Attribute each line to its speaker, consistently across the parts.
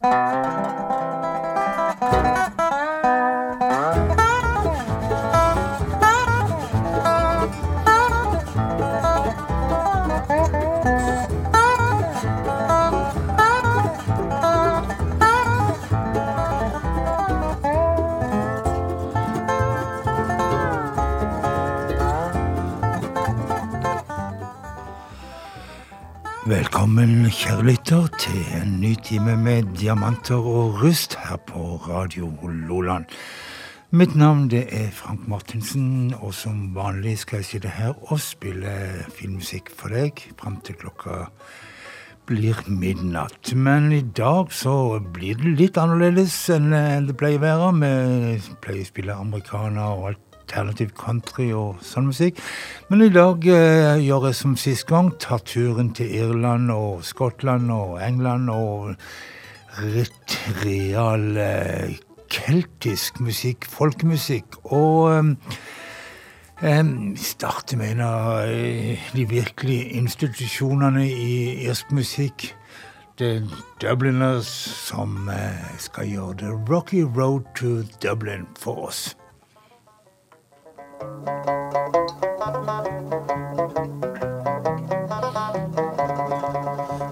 Speaker 1: Música Velkommen, kjære lytter, til en ny time med diamanter og rust her på Radio Loland. Mitt navn det er Frank Martinsen, og som vanlig skal jeg sitte her og spille filmmusikk for deg fram til klokka blir midnatt. Men i dag så blir det litt annerledes enn det pleier å være. Vi pleier å spille amerikaner og alt alternativ country og sånn musikk. Men i dag eh, gjør jeg som sist gang. Tar turen til Irland og Skottland og England og litt real eh, keltisk musikk, folkemusikk. Og eh, starter med en av eh, de virkelige institusjonene i irsk musikk. Det er Dubliners som eh, skal gjøre The Rocky Road to Dublin for oss. Thank you.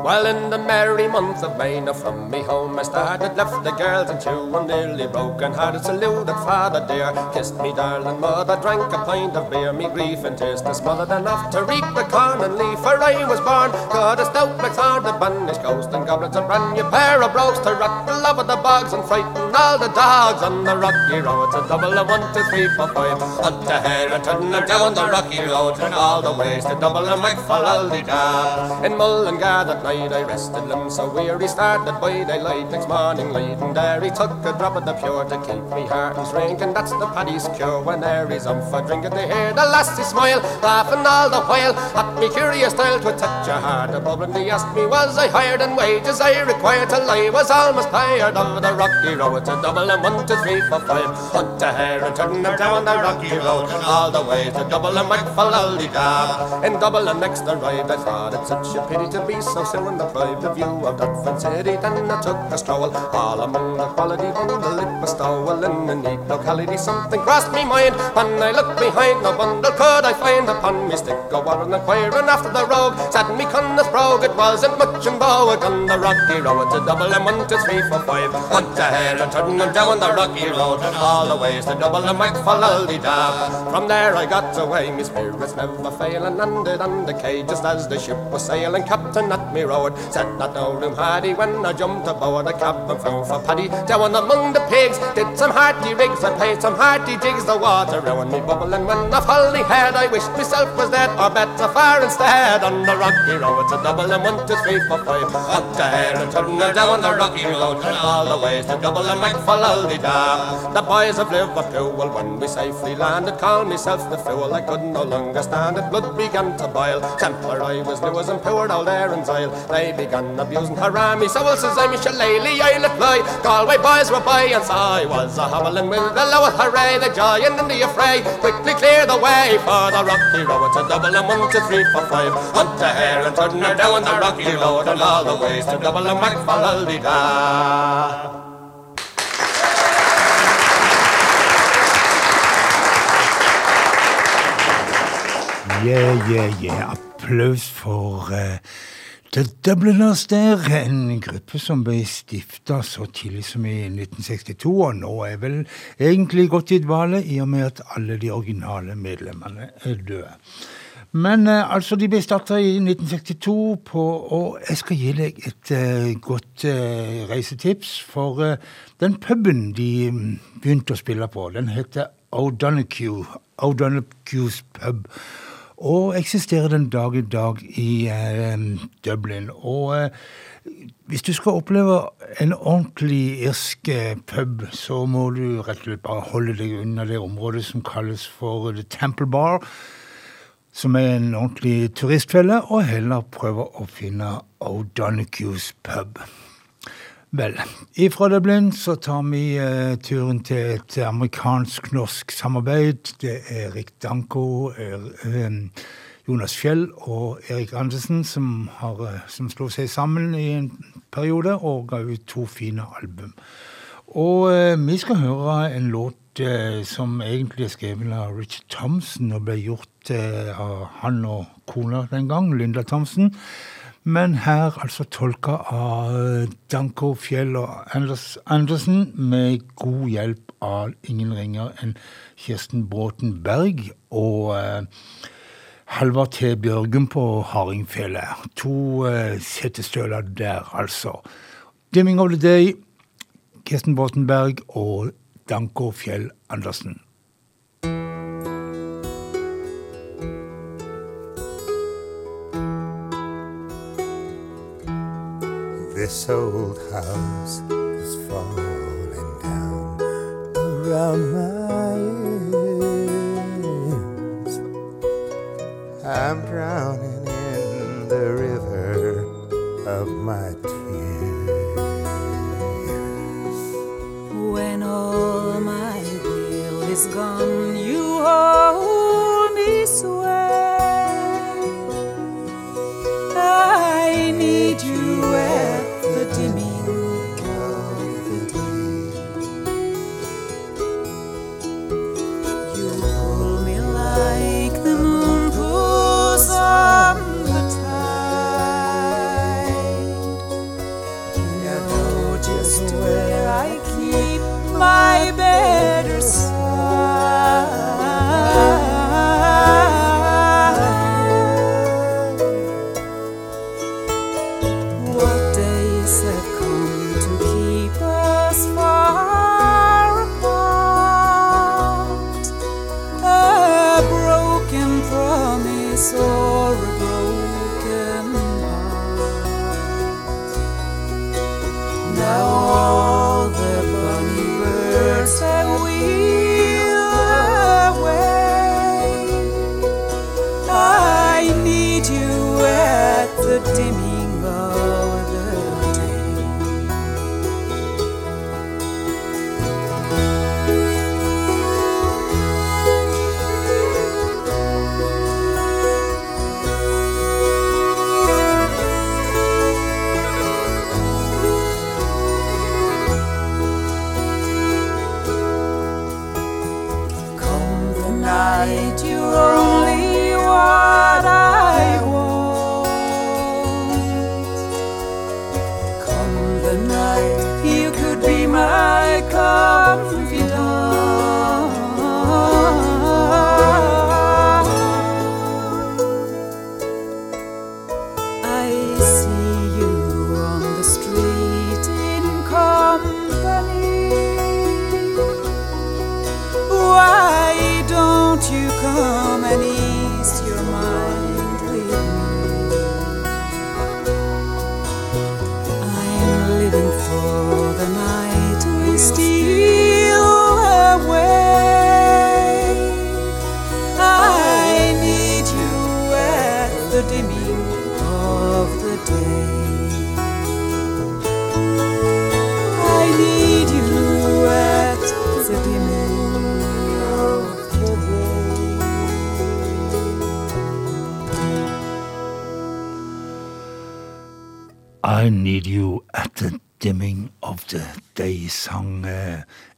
Speaker 2: Well, in the merry month of May, now from me home I started, left the girls and two, and nearly broken hearted, saluted father dear, kissed me darling mother, drank a pint of beer, me grief and tears, to smothered enough to reap the corn and leaf, for I was born, got a stout blackthorn, the banished ghost and goblins, a brand new pair of brogues to rock the love of the bogs and frighten all the dogs on the rocky road, to Dublin one, two, three, four, five, up to here and turn them down the rocky road, and all the ways to Dublin mic for all the In Mullingar that night, I rested limbs so weary started by daylight. Next morning late and there he took a drop of the pure to keep me heart and drink and that's the paddy's cure when there is um for drinking they hear the lassie smile laughing all the while. At me curious style to touch a heart a bubble and he asked me was I hired? And wages I required till I was almost tired of the rocky road to Dublin one two three four five. Hunt a hare and turn them down the rocky road all the way to Dublin for lolly in Dublin next arrived I thought it such a pity to be so the pride of view of Dutford City. Then I took a stroll all among the quality bundle. It was stowel in a neat locality. Something crossed me mind when I looked behind the bundle. Could I find upon me stick a warren inquiring after the rogue? Said me Connors brogue, it wasn't much in bow. On the rocky road to Dublin one, two, three, four, five. Hunt ahead and turn them down the rocky road. And all the ways to Dublin make for the dab. From there I got away, me spirits never failing. Landed on the quay just as the ship was sailing. Captain at me road Said not no room hardy when I jumped aboard a cab and flew for Paddy. Down among the pigs, did some hearty rigs and played some hearty jigs. The water round me bubbling when I fully had. I wished myself was dead or better far instead. On the rocky road, a Dublin one, two, three, four, five. Up the hill and turn down the rocky road. And all the ways to Dublin make for da. The boys of Liverpool, when we safely landed, called myself the fool. I could no longer stand it, blood began to boil. Templar I was new as and poured all there in Zyle. They begun abusing Harami. So well says I'm shillelagh, I'll apply. Galway boys were by, and so I was a hobbling with the lowest hooray, the and in the affray. Quickly clear the way for the rocky road to Dublin one, five. Hunt the hare and turn her down the rocky road, and all the ways to Dublin back for da.
Speaker 1: Yeah, yeah, yeah. Applaus for uh, The Dubliners der, en gruppe som ble stifta så tidlig som i 1962, og nå er vel egentlig gått i dvale i og med at alle de originale medlemmene er døde. Men uh, altså, de ble starta i 1962, på, og jeg skal gi deg et uh, godt uh, reisetips. For den puben de mm, begynte å spille på, den heter O'Donoghue. O'Donoghue's pub og eksisterer den dag i dag i eh, Dublin. Og eh, hvis du skal oppleve en ordentlig irsk eh, pub, så må du rett og slett bare holde deg unna det området som kalles for The Temple Bar, som er en ordentlig turistfelle, og heller prøve å finne O'Donoghue's pub. Vel, ifra Dublin så tar vi uh, turen til et amerikansk-norsk samarbeid. Det er Erik Danko, uh, Jonas Fjell og Erik Andersen som, har, uh, som slo seg sammen i en periode og ga ut to fine album. Og eh, vi skal høre en låt eh, som egentlig er skrevet av Richard Thompson og ble gjort eh, av han og kona den gang, Linda Thompson. Men her altså tolka av Danko Fjell og Anders Andersen med god hjelp av ingen ringer enn Kirsten Bråten Berg og eh, Halvard T. Bjørgum på hardingfjellet. To eh, setestøler der, altså. Dimming of the Day, Kirsten Bråten Berg og Danko Fjell Andersen.
Speaker 3: This old house is falling down around my ears. I'm drowning in the river of my tears.
Speaker 4: When all my will is gone, you hold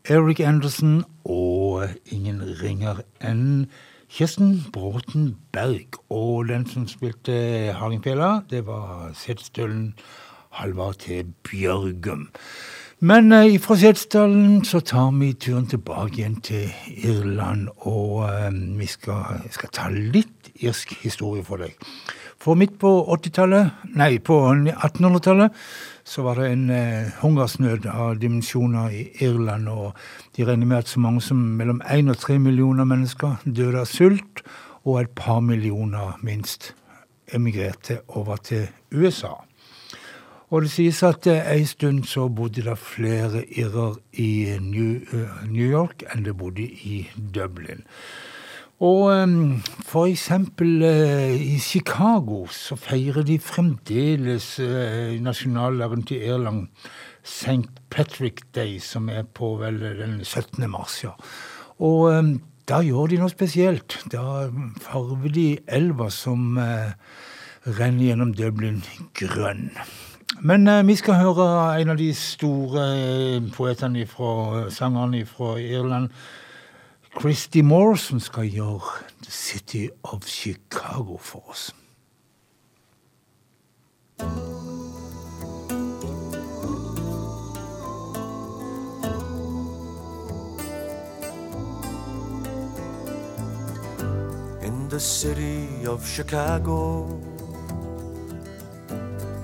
Speaker 1: Eric Anderson og ingen ringer enn Kirsten Bråten Berg. Og den som spilte Hardingfjella, det var Setesdølen Halvard T. Bjørgum. Men eh, fra Setesdalen så tar vi turen tilbake igjen til Irland, og eh, vi skal, skal ta litt irsk historie for deg. For midt på 80-tallet, nei, på 1800-tallet, så var det en eh, hungersnød av dimensjoner i Irland, og de regner med at så mange som mellom 1 og 3 millioner mennesker døde av sult, og et par millioner minst emigrerte over til USA. Og det sies at eh, en stund så bodde det flere irrer i New, uh, New York enn det bodde i Dublin. Og um, for eksempel eh, i Chicago så feirer de fremdeles uh, nasjonaldagen til Irland, St. Patrick Day, som er på vel den 17. mars, ja. Og um, da gjør de noe spesielt. Da farver de elva som uh, renner gjennom Dublin grønn. Men eh, vi skal høre en av de store eh, poetene fra sangerne fra Irland, Christy skal gjøre The City of Chicago for oss.
Speaker 5: In the city of Chicago,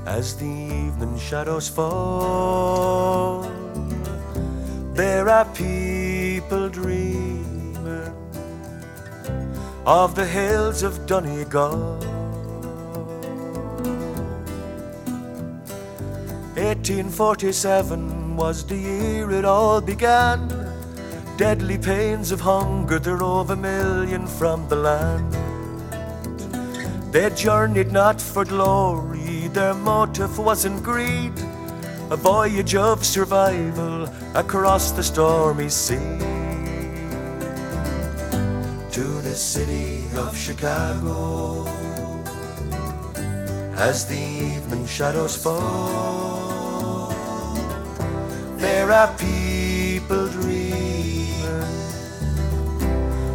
Speaker 5: as the evening shadows fall, there are people dreaming of the hills of Donegal. 1847 was the year it all began. Deadly pains of hunger, there drove a million from the land. They journeyed not for glory, their motive wasn't greed. A voyage of survival across the stormy sea. To the city of Chicago, as the evening shadows fall, there are people dreaming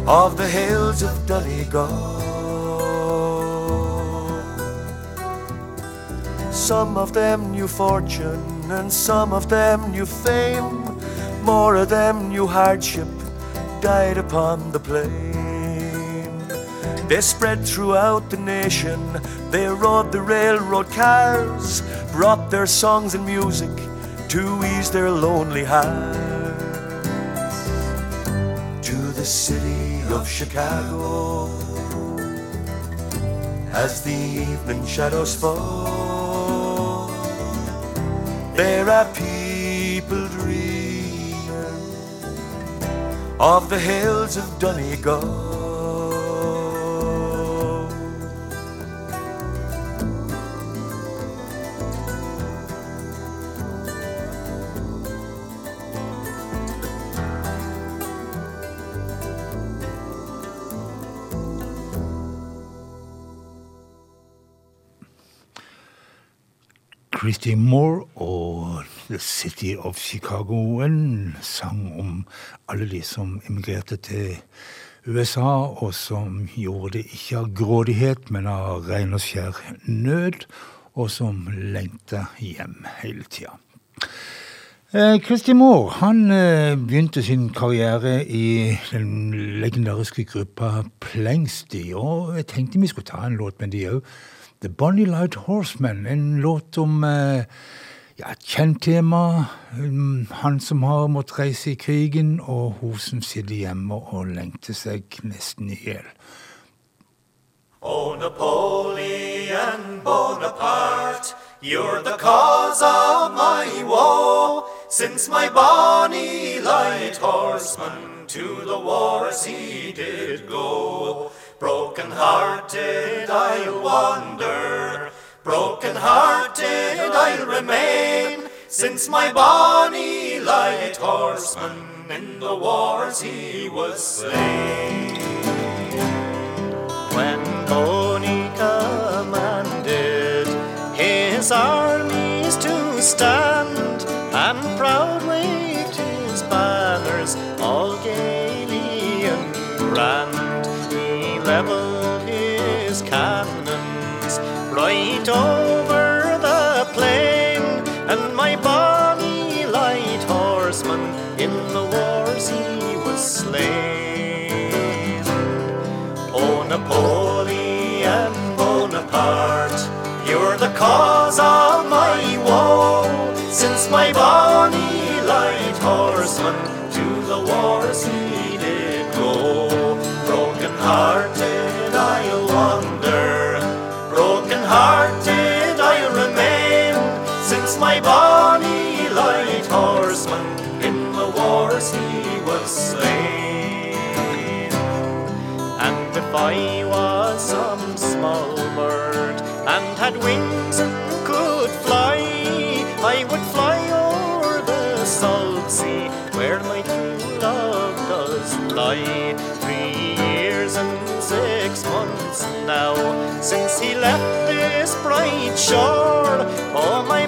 Speaker 5: of the hills of Donegal. Some of them knew fortune and some of them knew fame. More of them knew hardship, died upon the plain. They spread throughout the nation, they rode the railroad cars, brought their songs and music to ease their lonely hearts. To the city of Chicago, as the evening shadows fall, there are people dreaming of the hills of Donegal.
Speaker 1: Christy Moore og The City of Chicago. En sang om alle de som emigrerte til USA, og som gjorde det ikke av grådighet, men av ren og skjær nød, og som lengta hjem hele tida. Eh, Christy Moore han eh, begynte sin karriere i den legendariske gruppa Plengsty, og jeg tenkte vi skulle ta en låt med de òg. The Bonnie Light Horseman, en låt om eh, ja, et kjent tema. Um, han som har måttet reise i krigen, og hun som sitter hjemme og lengter seg nesten i hjel.
Speaker 6: Oh, Napoleon Bonaparte, you're the cause of my woe. Since my bonny light horseman to the wars he did go. Broken hearted I'll wander, broken hearted I'll remain. Since my bonny light horseman in the wars he was slain. When Boney commanded his armies to stand cause of my woe. Since my bonny light horseman to the wars he did go. Broken hearted I'll wander, broken hearted I'll remain. Since my bonny light horseman in the wars he was slain. And if I was some small bird and had wings and could fly, I would fly o'er the salt sea where my true love does lie. Three years and six months now since he left this bright shore. Oh, my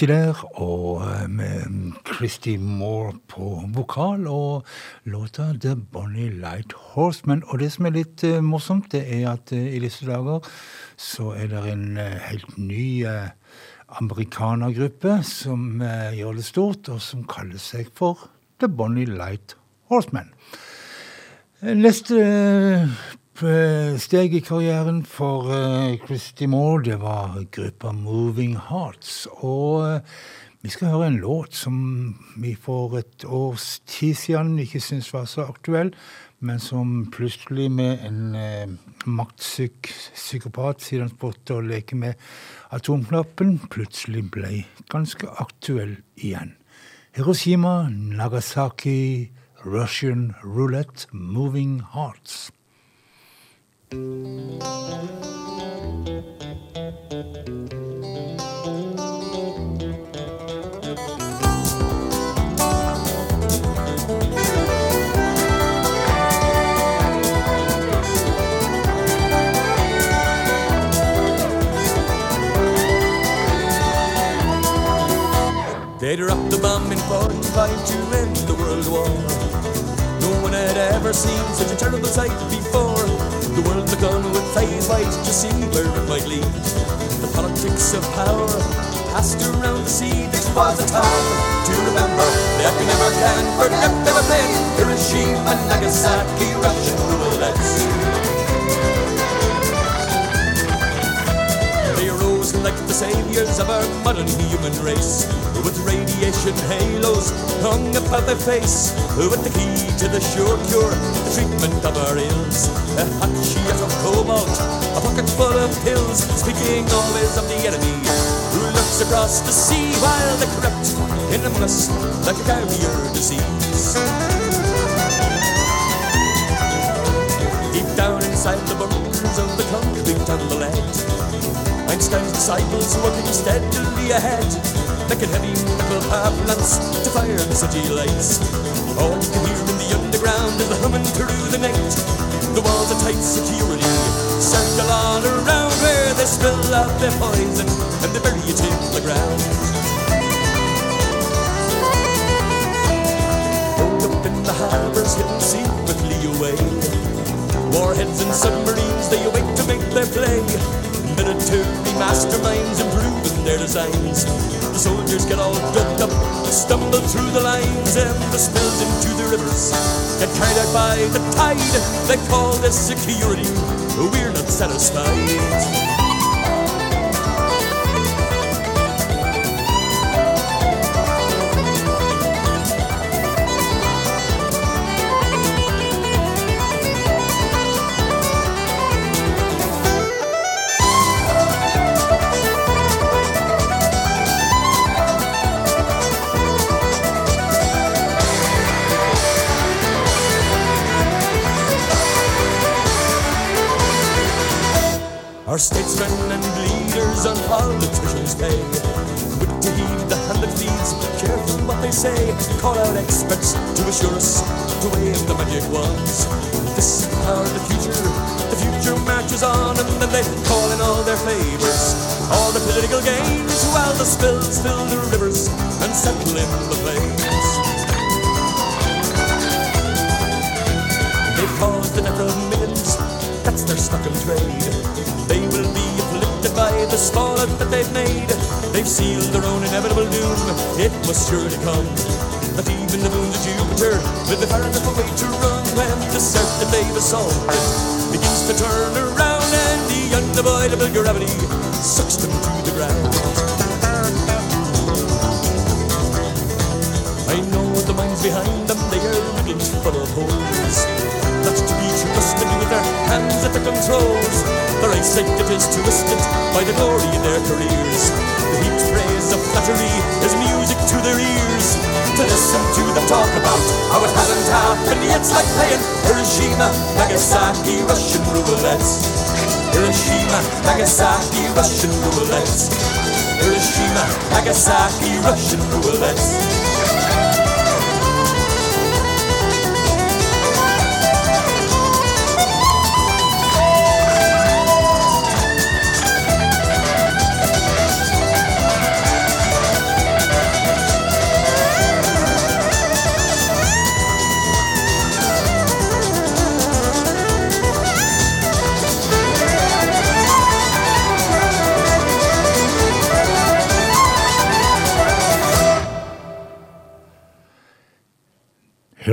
Speaker 1: lengst der, og eh, med Christy Moore på vokal, og låta The Bonnie Light Horseman. Og det som er litt uh, morsomt, det er at uh, i disse dager så er det en uh, helt ny amerikanergruppe som gjør det stort, og som kaller seg for The Bonnie Light Horseman. Neste steg i karrieren for eh, Christy Moore, det var gruppa Moving Hearts. Og eh, vi skal høre en låt som vi for et års tid siden ikke syntes var så aktuell, men som plutselig med en eh, maktpsykopat siden spurte å leke med atomknappen, plutselig ble ganske aktuell igjen. Hiroshima, Nagasaki, Russian Roulette, Moving Hearts.
Speaker 7: They dropped the bomb in 45 to end the world war. No one had ever seen such a terrible sight before. The world looked on with eyes wide to see lead. The politics of power passed around the sea. This was a time to remember that we never can forget never played Hiroshima, Nagasaki, Russian roulette. They rose like the saviors of our modern human race With radiation halos hung about their face With the key to the sure cure, the treatment of our ills A hot sheet of cobalt, a pocket full of pills Speaking always of the enemy Who looks across the sea while they corrupt in among us Like a carrier disease. Deep down inside the bunkers of the concrete and the lead Einstein's disciples working steadily ahead Making heavy metal power plants to fire the city lights. All you can hear in the underground is the humming through the night The walls of tight security circle all around Where they spill out their poison and they bury it in the ground Hold up in the harbors hidden secretly away Warheads and submarines, they await to make their play. Military masterminds improving their designs. Soldiers get all doped up, stumble through the lines, and the spills into the rivers get carried out by the tide. They call this security. We're not satisfied. Call out experts to assure us to wave the magic wands. This is our the future. The future marches on, and then they call in all their favors. All the political gains, while the spills fill the rivers and settle in the plains. They've caused the death of millions, that's their stock in trade. They will be afflicted by the slaughter that they've made. They've sealed their own inevitable doom, it must surely come. Even the moons of Jupiter will be far enough away to run when the that they've assaulted begins to turn around and the unavoidable gravity sucks them to the ground. I know the minds behind them, they are riddled full of holes. Not to be trusted with their hands at the controls. Their eyesight it is twisted by the glory in their careers. The heaped praise of flattery is music to their ears. To listen to them talk about how it hasn't happened, yet. it's like playing Hiroshima, Nagasaki, Russian roulette. Hiroshima, Nagasaki, Russian roulette. Hiroshima, Nagasaki, Russian roulette.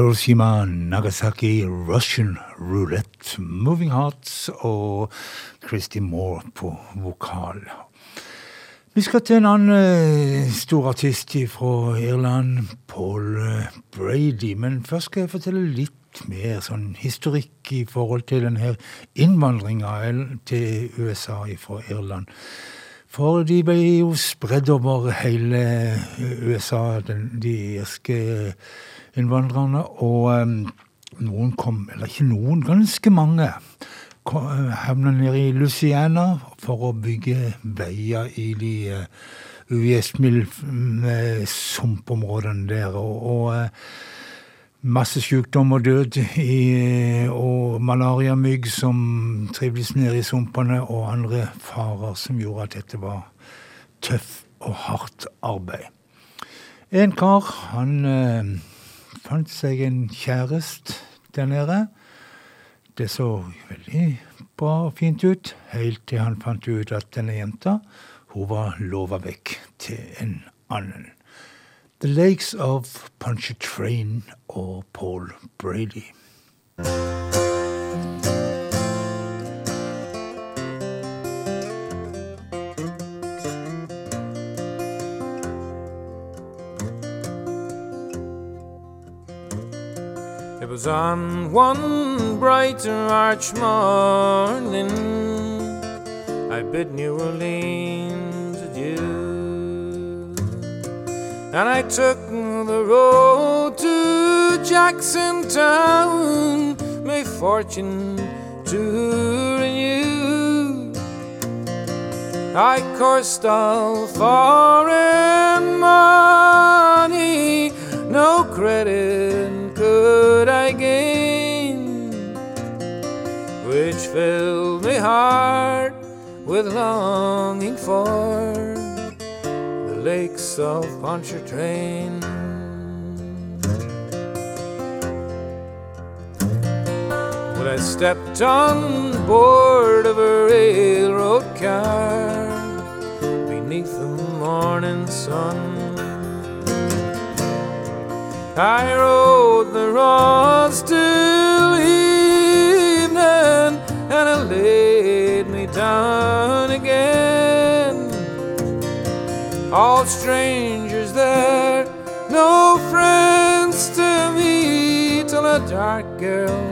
Speaker 1: Hiroshima, Nagasaki, Russian Roulette, Moving Hearts og Christy Moore på vokal. Vi skal til en annen eh, stor artist fra Irland, Paul eh, Brady. Men først skal jeg fortelle litt mer sånn historikk i forhold til denne innvandringa til USA fra Irland. For de ble jo spredd over hele USA, den, de irske innvandrerne. Og um, noen kom, eller ikke noen, ganske mange, havna nede i Luciana for å bygge veier i de uh, ugjestmilde sumpområdene der. Og, og masse sykdom og død i, og malariamygg som trivdes nede i sumpene, og andre farer som gjorde at dette var tøff og hardt arbeid. En kar, han fant seg en kjæreste der nede. Det så veldig bra og fint ut, helt til han fant ut at denne jenta hun var lova vekk til en annen. The Lakes of Punchetrain og Paul Brady.
Speaker 8: It was on one bright March morning I bid New Orleans adieu, and I took the road to Jackson Town, my fortune to renew. I coursed all foreign money, no credit filled my heart with longing for the lakes of Pontchartrain. But I stepped on board of a railroad car beneath the morning sun. I rode the roads till laid me down again. All strangers there, no friends to me, till a dark girl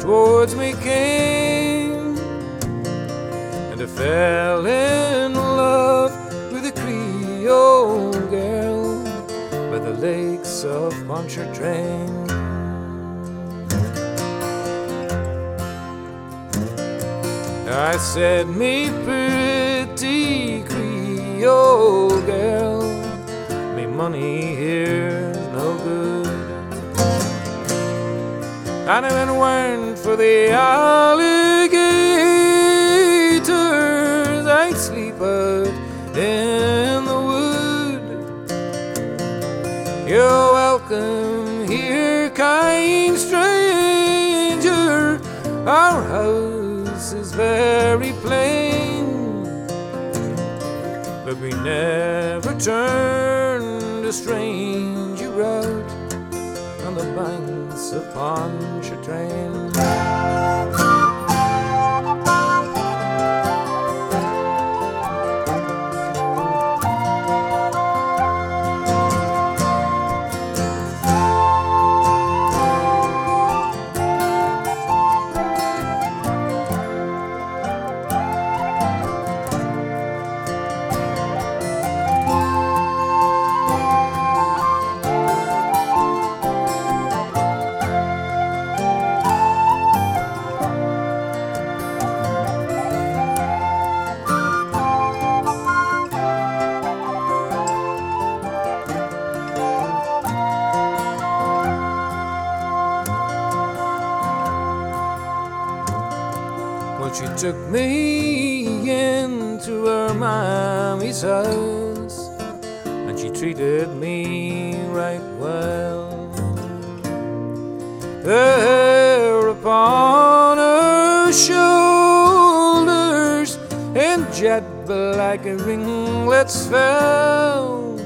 Speaker 8: towards me came, and I fell in love with a Creole girl by the lakes of Pontchartrain. I said, me pretty Creole girl, me money here's no good. And if it weren't for the alligators, I'd sleep out in the wood. You're welcome here, kind stranger. Our house very plain, but we never turn to strange you out on the banks of Pontchartrain. Took me into her mommy's house and she treated me right well. The hair upon her shoulders in jet black ringlets fell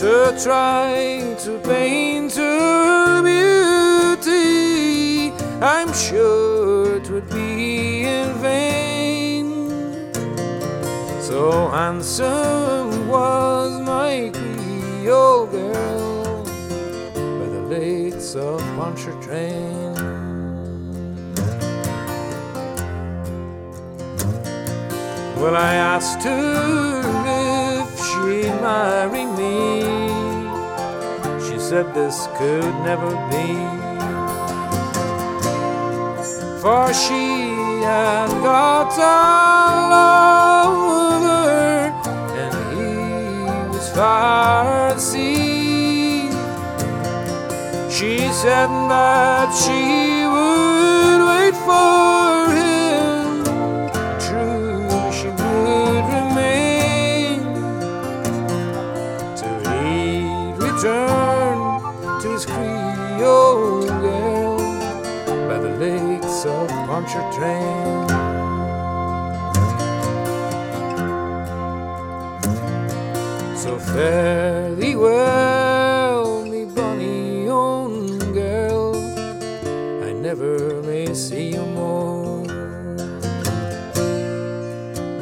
Speaker 8: to try to paint of Pontchartrain. Well, I asked her if she'd marry me. She said this could never be. For she had got a lover, and he was far at sea. She said that she would wait for him. True, she would remain till he'd return to his Creole girl by the lakes of Pontchartrain. So fare thee well,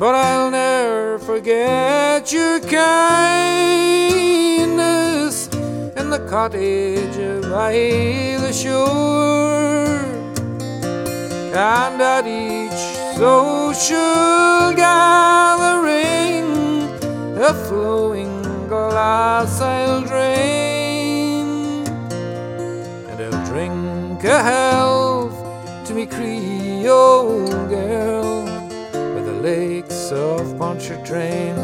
Speaker 8: But I'll never forget your kindness in the cottage by the shore. And at each social gathering, a flowing glass I'll drain. And I'll drink a health to me Creole girl lakes of Pontchartrain.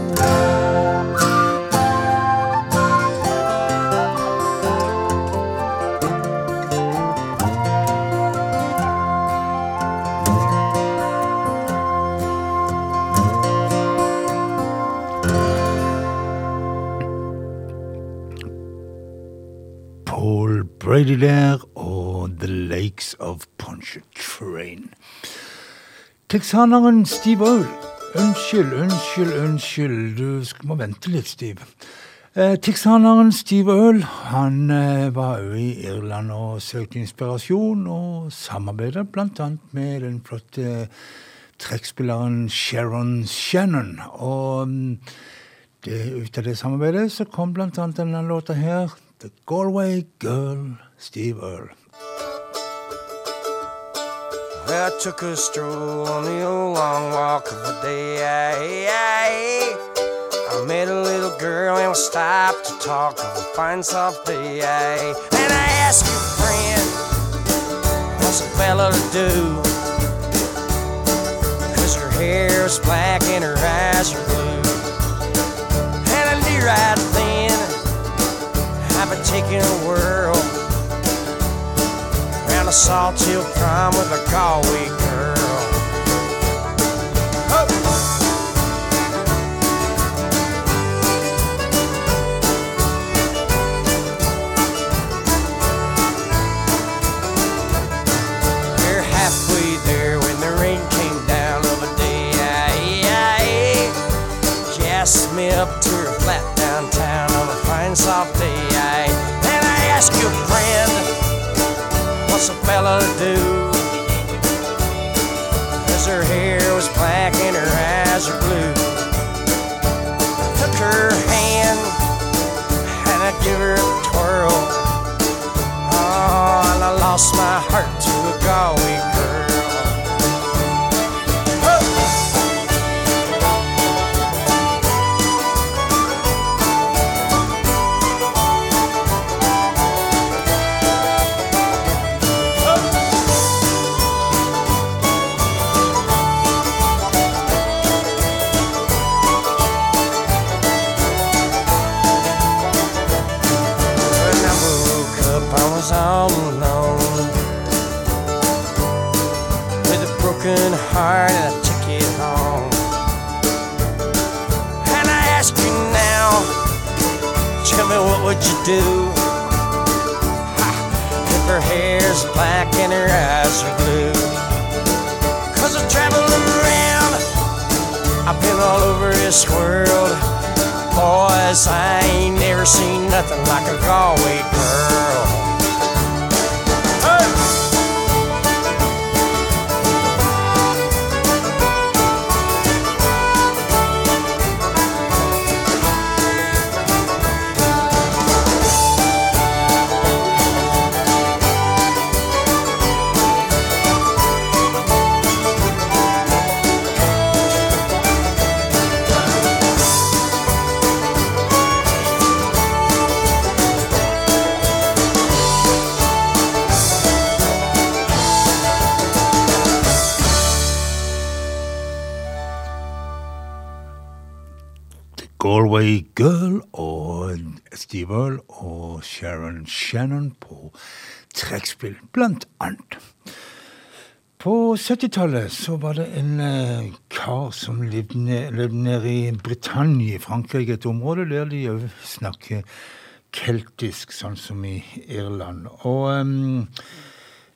Speaker 1: Paul Brady der og The Lake Shakes of Pontchartrain. Texaneren Steve Earle. Unnskyld, unnskyld, unnskyld. Du må vente litt, Steve. Eh, Texaneren Steve Earl han eh, var òg i Irland og søkte inspirasjon, og samarbeidet bl.a. med den flotte trekkspilleren Sharon Shannon. Og mm, det, ut av det samarbeidet så kom bl.a. denne låta her, The Galway Girl, Steve Earl.
Speaker 9: I took a stroll on the old long walk of the day. I met a little girl and we stopped to talk of a fine soft day. And I asked her friend, what's a fella to do? Cause her hair is black and her eyes are blue. And I knew right then I've been taking a whirl a Salthill prom with a Galway girl. We're halfway there when the rain came down of a day. She asked me up to her flat downtown on a fine soft day. And I asked you, friend, what's a fella do? Cause her hair was black and her eyes are blue. Took her
Speaker 1: Sharon Shannon på trekkspill, blant annet. På 70-tallet så var det en eh, kar som levde, nede ned i Britannia Frankrike, et område der de òg snakker keltisk, sånn som i Irland. Og ehm,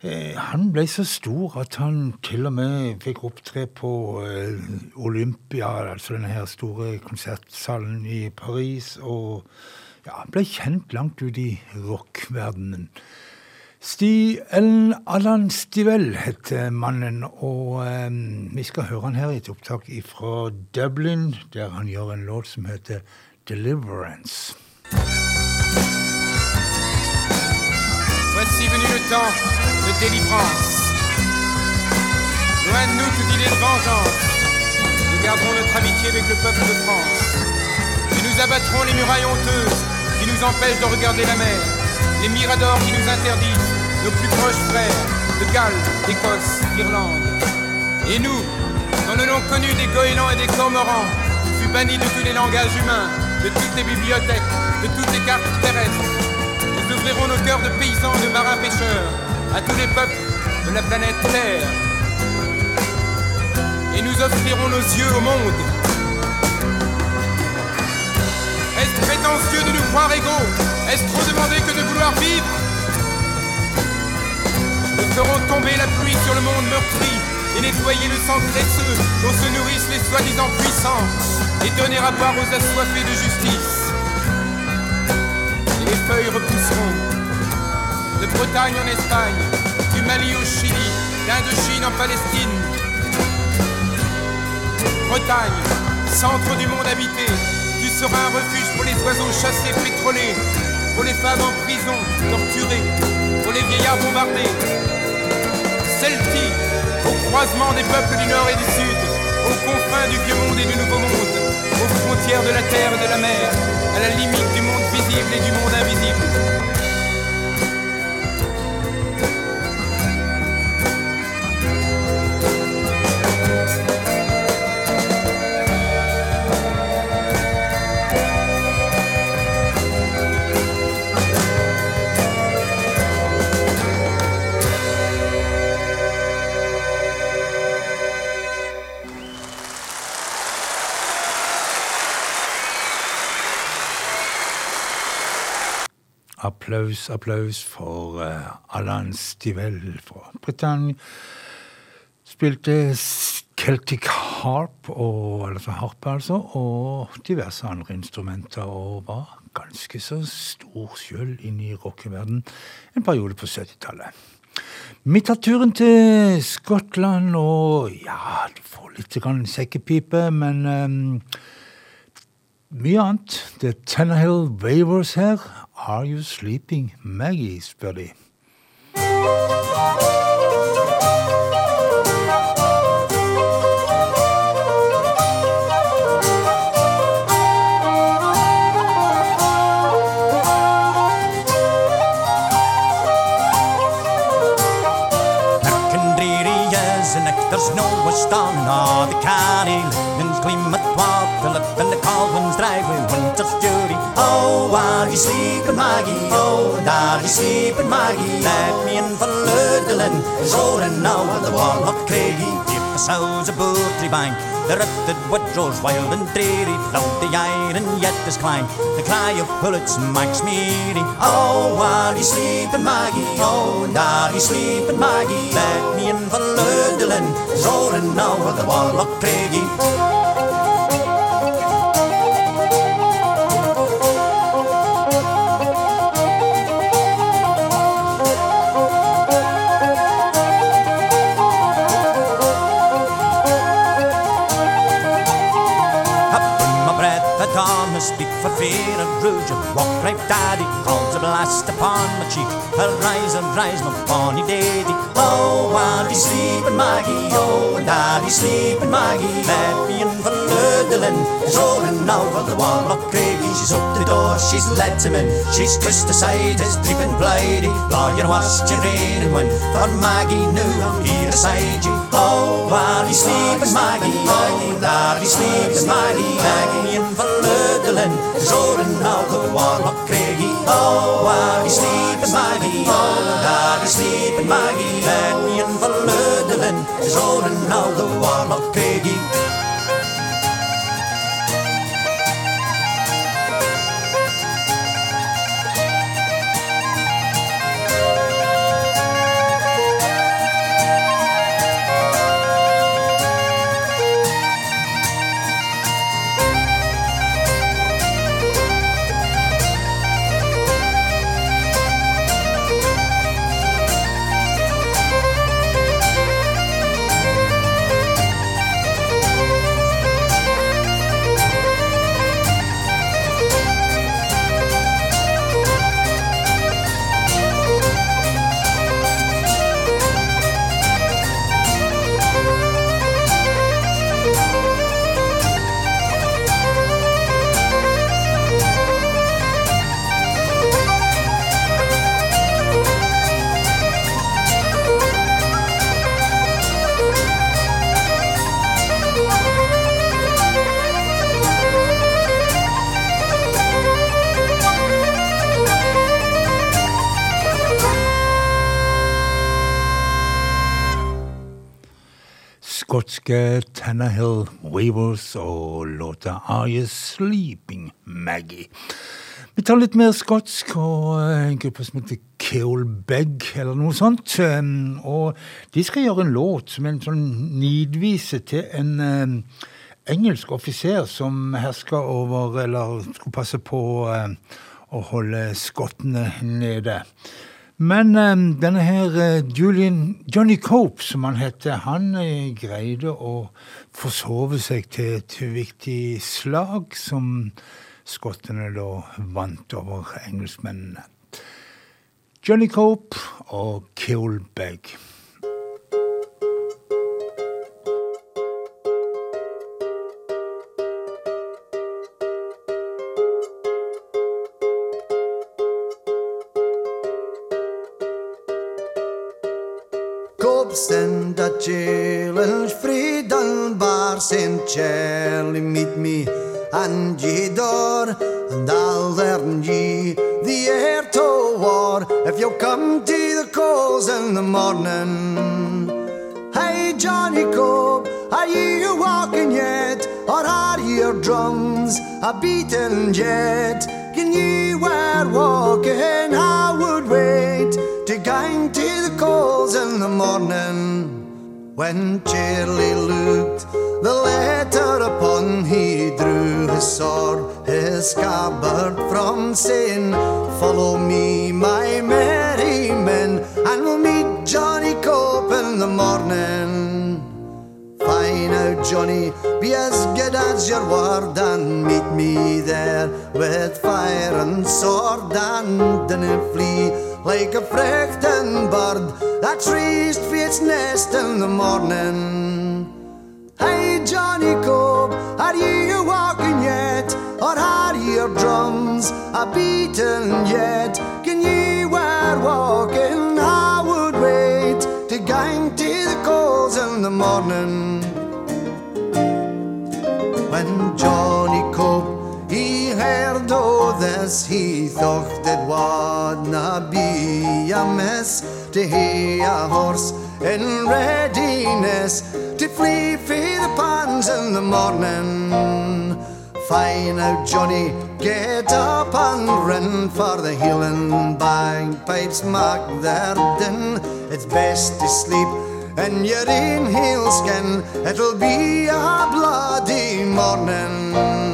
Speaker 1: eh, han ble så stor at han til og med fikk opptre på eh, Olympia, altså denne her store konsertsalen i Paris, og ja, ble kjent langt ut i rockverdenen. Sti Ellen Allan Stivell heter mannen, og eh, vi skal høre han her i et opptak fra Dublin, der han gjør en låt som heter Deliverance.
Speaker 10: Voici venu le temps de délivrance. Loin de nous toute idée de vengeance. Nous garderons notre amitié avec le peuple de France. Nous abattrons les murailles honteuses qui nous empêchent de regarder la mer. Les miradors qui nous interdisent nos plus proches frères de Galles, d'Écosse, d'Irlande. Et nous, dont le nom connu des goélands et des cormorans fut banni de tous les langages humains, de toutes les bibliothèques, de toutes les cartes terrestres, nous ouvrirons nos cœurs de paysans de marins pêcheurs à tous les peuples de la planète Terre. Et nous offrirons nos yeux au monde. De nous croire égaux Est-ce trop demander que de vouloir vivre Nous ferons tomber la pluie sur le monde meurtri et nettoyer le sang graisseux dont se nourrissent les soi-disant puissants et donner à boire aux assoiffés de justice. Et les feuilles repousseront de Bretagne en Espagne, du Mali au Chili, d'Indochine en Palestine. Bretagne, centre du monde habité, tu seras un refuge pour les oiseaux chassés, pétrolés, pour les femmes en prison, torturées, pour les vieillards bombardés. Celtique, au croisement des peuples du Nord et du Sud, aux confins du vieux monde et du nouveau monde, aux frontières de la terre et de la mer, à la limite du monde visible et du monde invisible.
Speaker 1: Applaus, applaus for uh, Alain Stivell fra Britannia. Spilte Celtic harp, og, altså harpe altså, og diverse andre instrumenter, og var ganske så stor sjøl inne i rockeverden en periode på 70-tallet. Vi tar turen til Skottland, og ja, du får litt sekkepipe, men um, mye the Det Tannahill Weavers her. Are you sleeping, Maggie? spør de.
Speaker 11: There's no storm nor the county Lincoln's gleam at water Up in the Caldwell's driveway Winter's duty Oh, are you sleeping, Maggie? Oh, are you sleeping, Maggie? Let me in for Ludlin Is rolling now on the wall of Craigie. If the sounds of Bootley Bank The rifted woodrows wild and dreary Float the iron yet is climb The cry of bullets makes me eerie Oh, are you sleeping, Maggie? Oh, are you sleeping, Maggie? Let me in for Ludlin Is rolling now on the wall of Craigie fear of rouge Walk right daddy calls a blast upon my cheek. Arise and rise my bonny daddy Oh, he's sleeping Maggie. Oh, and daddy's sleeping Maggie. Me in for Ludlin Is rolling over the of Craigie She's up the door, she's let him in. She's kissed aside his dripping blighty Lawyer, what's your raining when? For Maggie knew I'm here beside you. Oh, he's sleeping Maggie. Oh, and daddy's sleeping Maggie. Maggie in for Ludlin is rolling out the wall of Craigie. Oh, while you sleeping, Maggie. Oh, while you sleeping, Maggie. Let me in for Ludlin is rolling out
Speaker 1: skotske Tannahill Wavers og låta Are You Sleeping, Maggie? Vi tar litt mer skotsk og eh, en gruppe som heter Keolbeg, eller noe sånt. Um, Og de skal gjøre en låt som er en sånn nidvise til en um, engelsk offiser som herska over, eller skulle passe på å holde skottene nede. Men um, denne her eh, Julian, Johnny Cope, som han heter, han eh, greide å forsove seg til et viktig slag som skottene da vant over engelskmennene. Johnny Cope og Kilbeg.
Speaker 12: Kopsen dat challenge freedom bar sin Charlie meet me and ye door and I'll learn ye the air to war if you come to the calls in the morning. Hey Johnny Cope, are you walking yet? Or are your drums a beating yet? Can you were walking? I would wait gang to the calls in the morning. When Charlie looked the letter upon, he drew his sword, his scabbard from saying, Follow me, my merry men, and we'll meet Johnny Cope in the morning. Fine out, Johnny, be as good as your word and meet me there with fire and sword and dinna flee like a frightened bird that reached for its nest in the morning. Hey, Johnny Cope, are you walking yet? Or are your drums a beating yet? Can you were walking? I would wait to gang to the calls in the morning. This, he thought it would be a mess to hear a horse in readiness to flee for the pans in the morning. Fine out, Johnny, get up and run for the healing bagpipes mark their din. It's best to sleep in your heel skin, it'll be a bloody morning.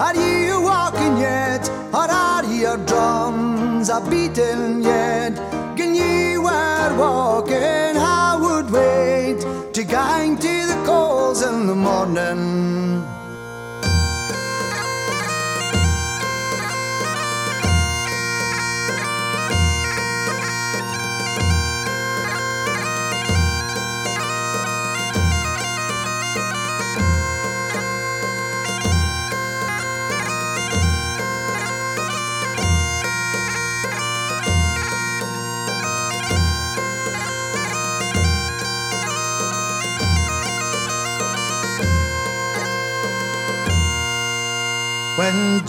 Speaker 12: Are you walking yet? Or are your drums a beating yet? Can you were walking? I would wait to gang to the calls in the morning.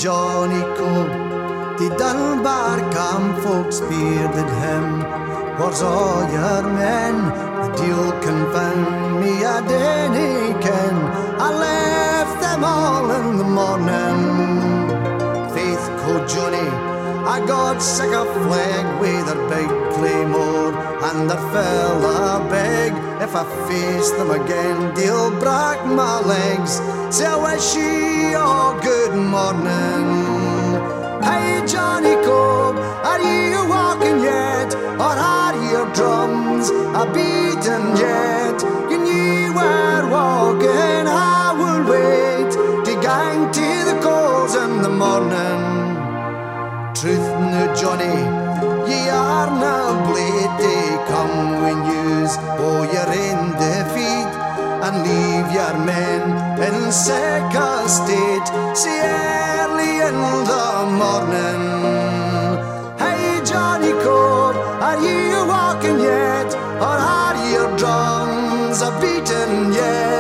Speaker 12: Johnny the Dunbar camp folks bearded him, was all your men, the deal confound me at any ken. I left them all in the morning. Faith, called Johnny, I got sick of flag with their big claymore and their fella beg. If I face them again, they'll break my legs. I wish you all good morning. Hey Johnny Cope, are you walking yet? Or are your drums a beating yet? Can you were walking? I will wait to gang to the calls in the morning. Truth no Johnny, ye are now blade come when yous oh you're in defeat and leave your men in sick a state see early in the morning. Hey Johnny Cope, are you walking yet? Or are your drums a beating yet?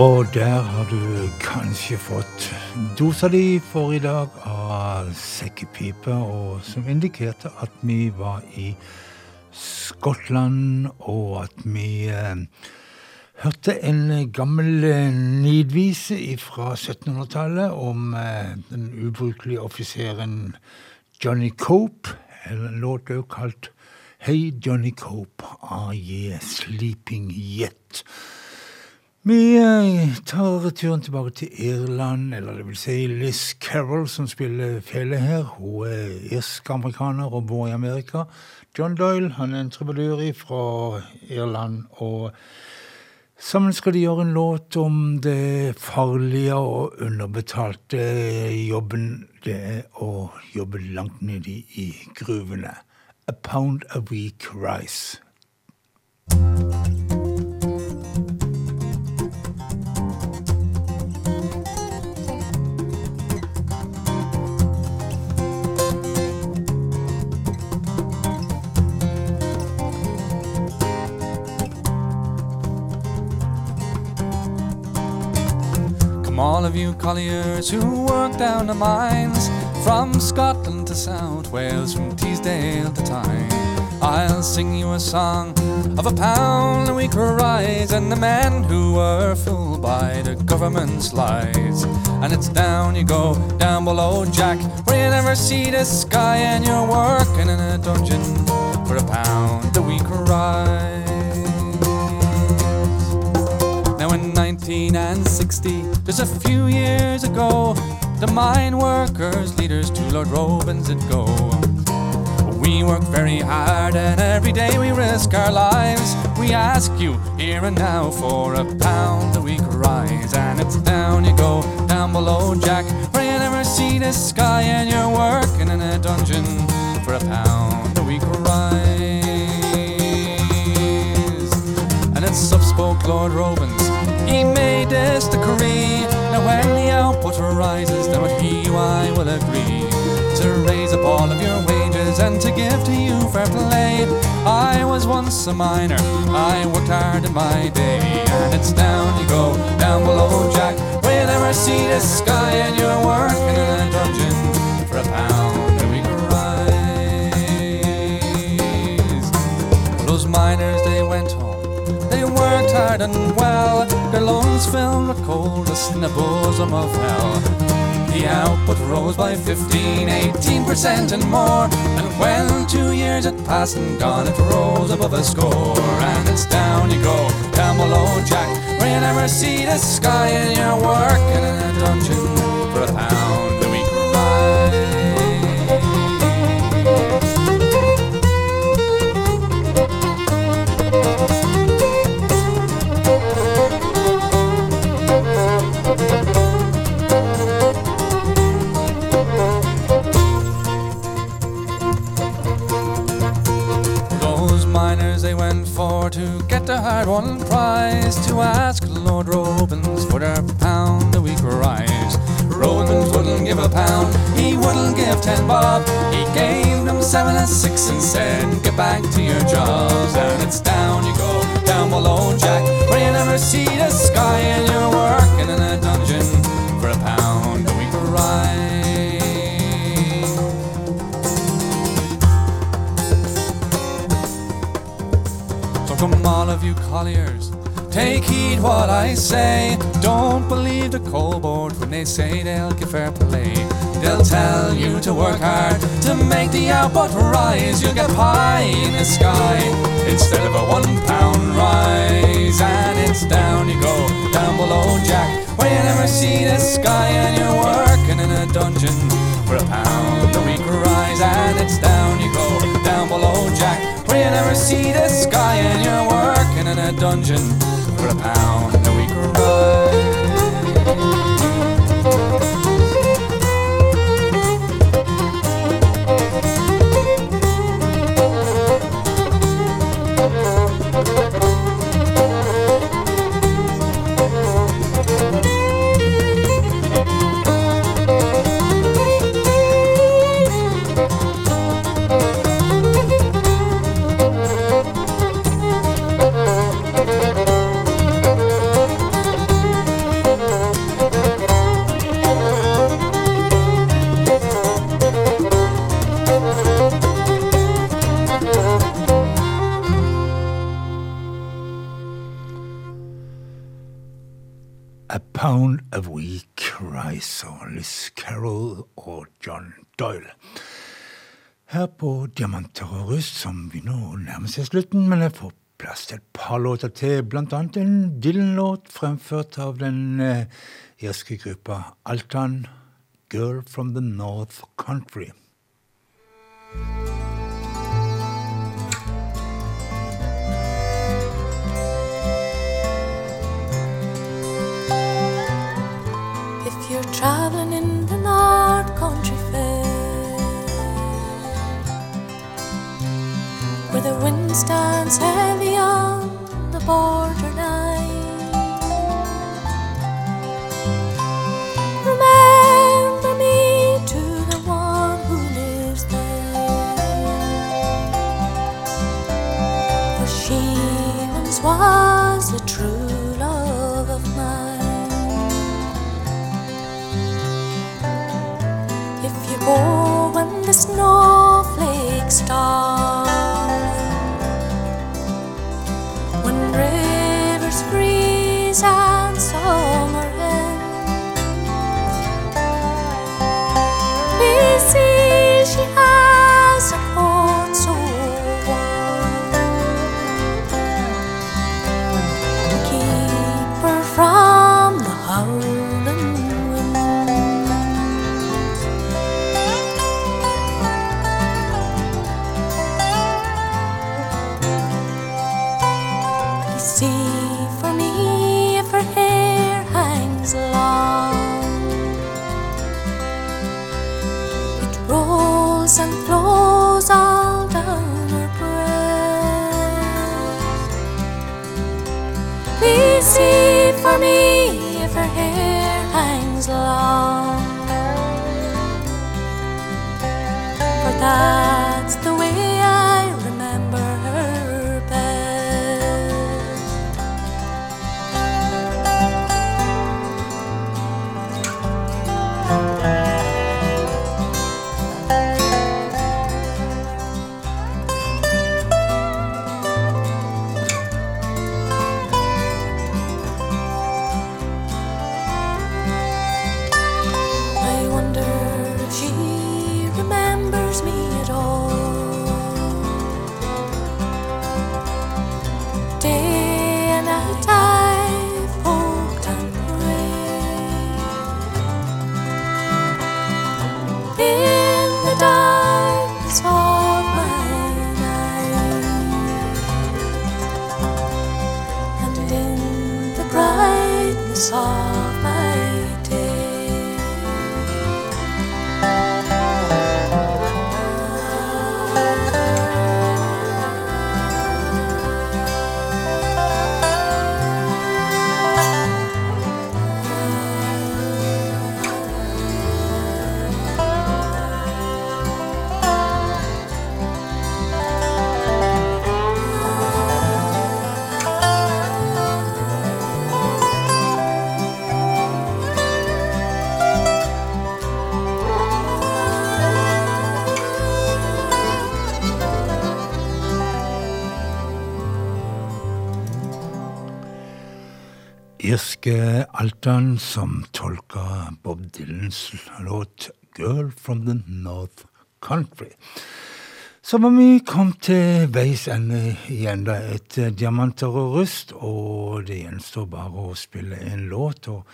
Speaker 1: Og der har du kanskje fått dosa di for i dag av sekkepipe, og som indikerte at vi var i Skottland, og at vi eh, hørte en gammel eh, nidvise fra 1700-tallet om eh, den ubrukelige offiseren Johnny Cope, en låt også kalt Hey Johnny Cope, are ye sleeping yet? Vi eh, tar turen tilbake til Irland, eller det vil si Liz Carroll, som spiller fele her. Hun er irsk-amerikaner og bor i Amerika. John Doyle han er en trubadur fra Irland. og Sammen skal de gjøre en låt om det farlige og underbetalte jobben det er å jobbe langt nedi i gruvene. A pound a week rice.
Speaker 13: All of you colliers who work down the mines, from Scotland to South Wales, from Teesdale to Tyne. I'll sing you a song of a pound a week rise, and the men who were fooled by the government's lies. And it's down you go, down below Jack, where you never see the sky, and you're working in a dungeon for a pound a week rise. Now in 1960, just a few years ago, the mine workers, leaders to Lord Robens did go. We work very hard and every day we risk our lives. We ask you here and now for a pound a week rise. And it's down you go, down below Jack, where you never see the sky and you're working in a dungeon for a pound a week rise. And it's up spoke Lord Robens he made this decree. Now when the output rises, then with he I will agree to raise up all of your wages and to give to you fair play. I was once a miner, I worked hard in my day, and it's down you go, down below Jack, you never see the sky, and you're working in a dungeon for a pound. Those miners they went home hard and well, their lungs filled with coldness in the bosom of hell. The output rose by 15, 18% and more. And when two years had passed and gone, it rose above a score. And it's down you go, down below Jack, where you never see the sky, in say they'll give fair play. They'll tell you to work hard to make the output rise. You'll get pie in the sky instead of a one pound rise. And it's down you go, down below Jack, where you never see the sky and you're working in a dungeon for a pound a week rise. And it's down you go, down below Jack where you never see the sky and you're working in a dungeon for a pound a week ride.
Speaker 1: Doyle. Her på Diamanter og rust, som vi nå nærmer seg slutten, men jeg får plass til et par låter til, blant annet en Dylan-låt fremført av den eh, irske gruppa Altan, 'Girl from the North Country'.
Speaker 14: Where the wind stands heavy on the borderline, remember me to the one who lives there, for she once was the true love of mine. If you go when the snowflakes start,
Speaker 1: irske Altan som tolka Bob Dylans låt 'Girl from the North Country'. Så var vi kom til veis ende i enda et eh, Diamanter og rust, og det gjenstår bare å spille en låt. og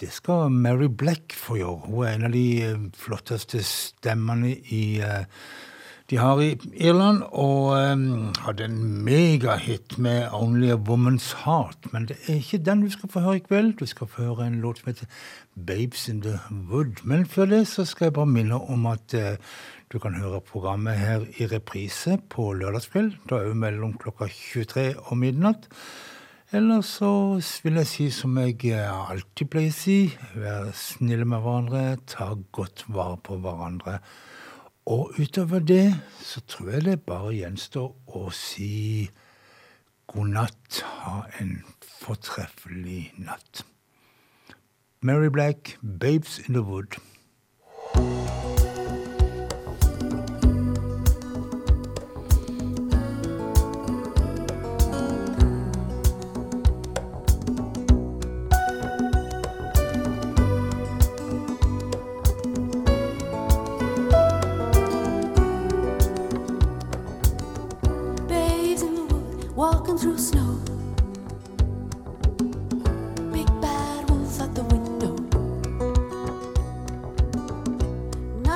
Speaker 1: det skal Mary Black få gjøre. Hun er en av de eh, flotteste stemmene i eh, de har i Irland, og um, hadde en megahit med 'Only a Woman's Heart'. Men det er ikke den du skal få høre i kveld. Du skal få høre en låt som heter 'Babes in the Wood'. Men før det så skal jeg bare minne om at uh, du kan høre programmet her i reprise på lørdagskveld. Da er vi mellom klokka 23 og midnatt. Eller så vil jeg si som jeg eh, alltid pleier å si, vær snille med hverandre, ta godt vare på hverandre. Og utover det så tror jeg det bare gjenstår å si god natt. Ha en fortreffelig natt. Mary Black, 'Babes in the Wood'.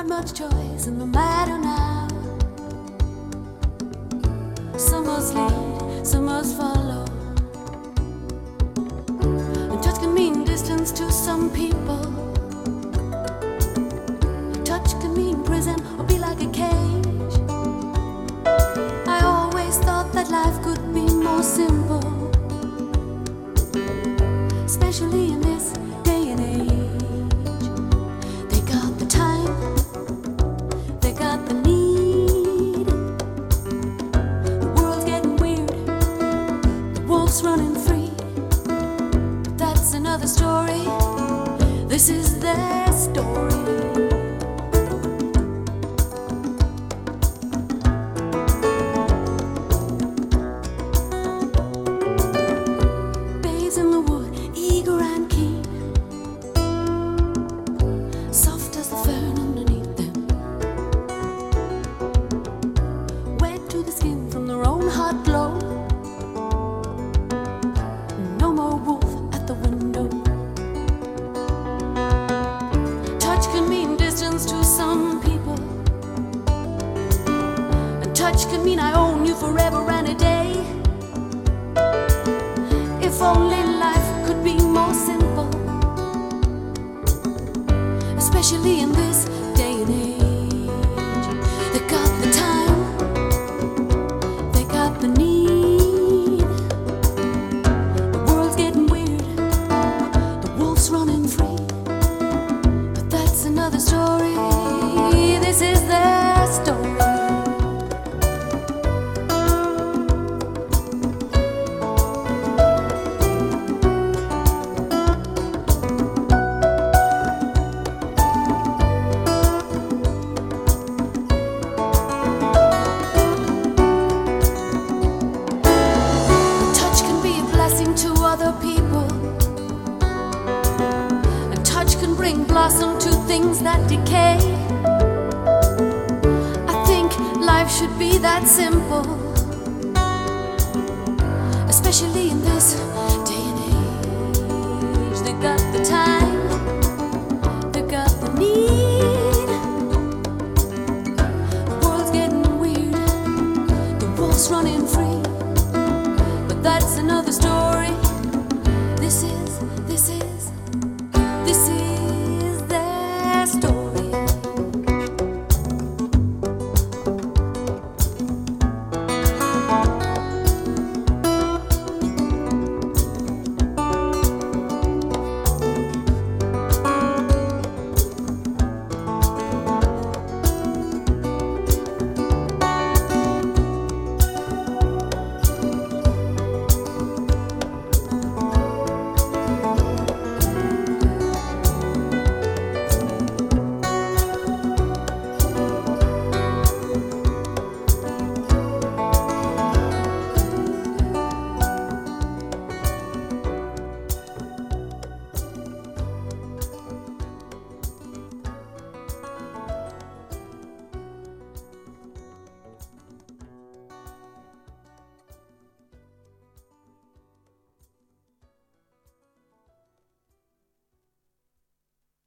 Speaker 14: not much choice in the matter now. Some must lead, some must follow. And touch can mean distance to some people. Touch can mean prison or be like a cage. I always thought that life could be more simple, especially in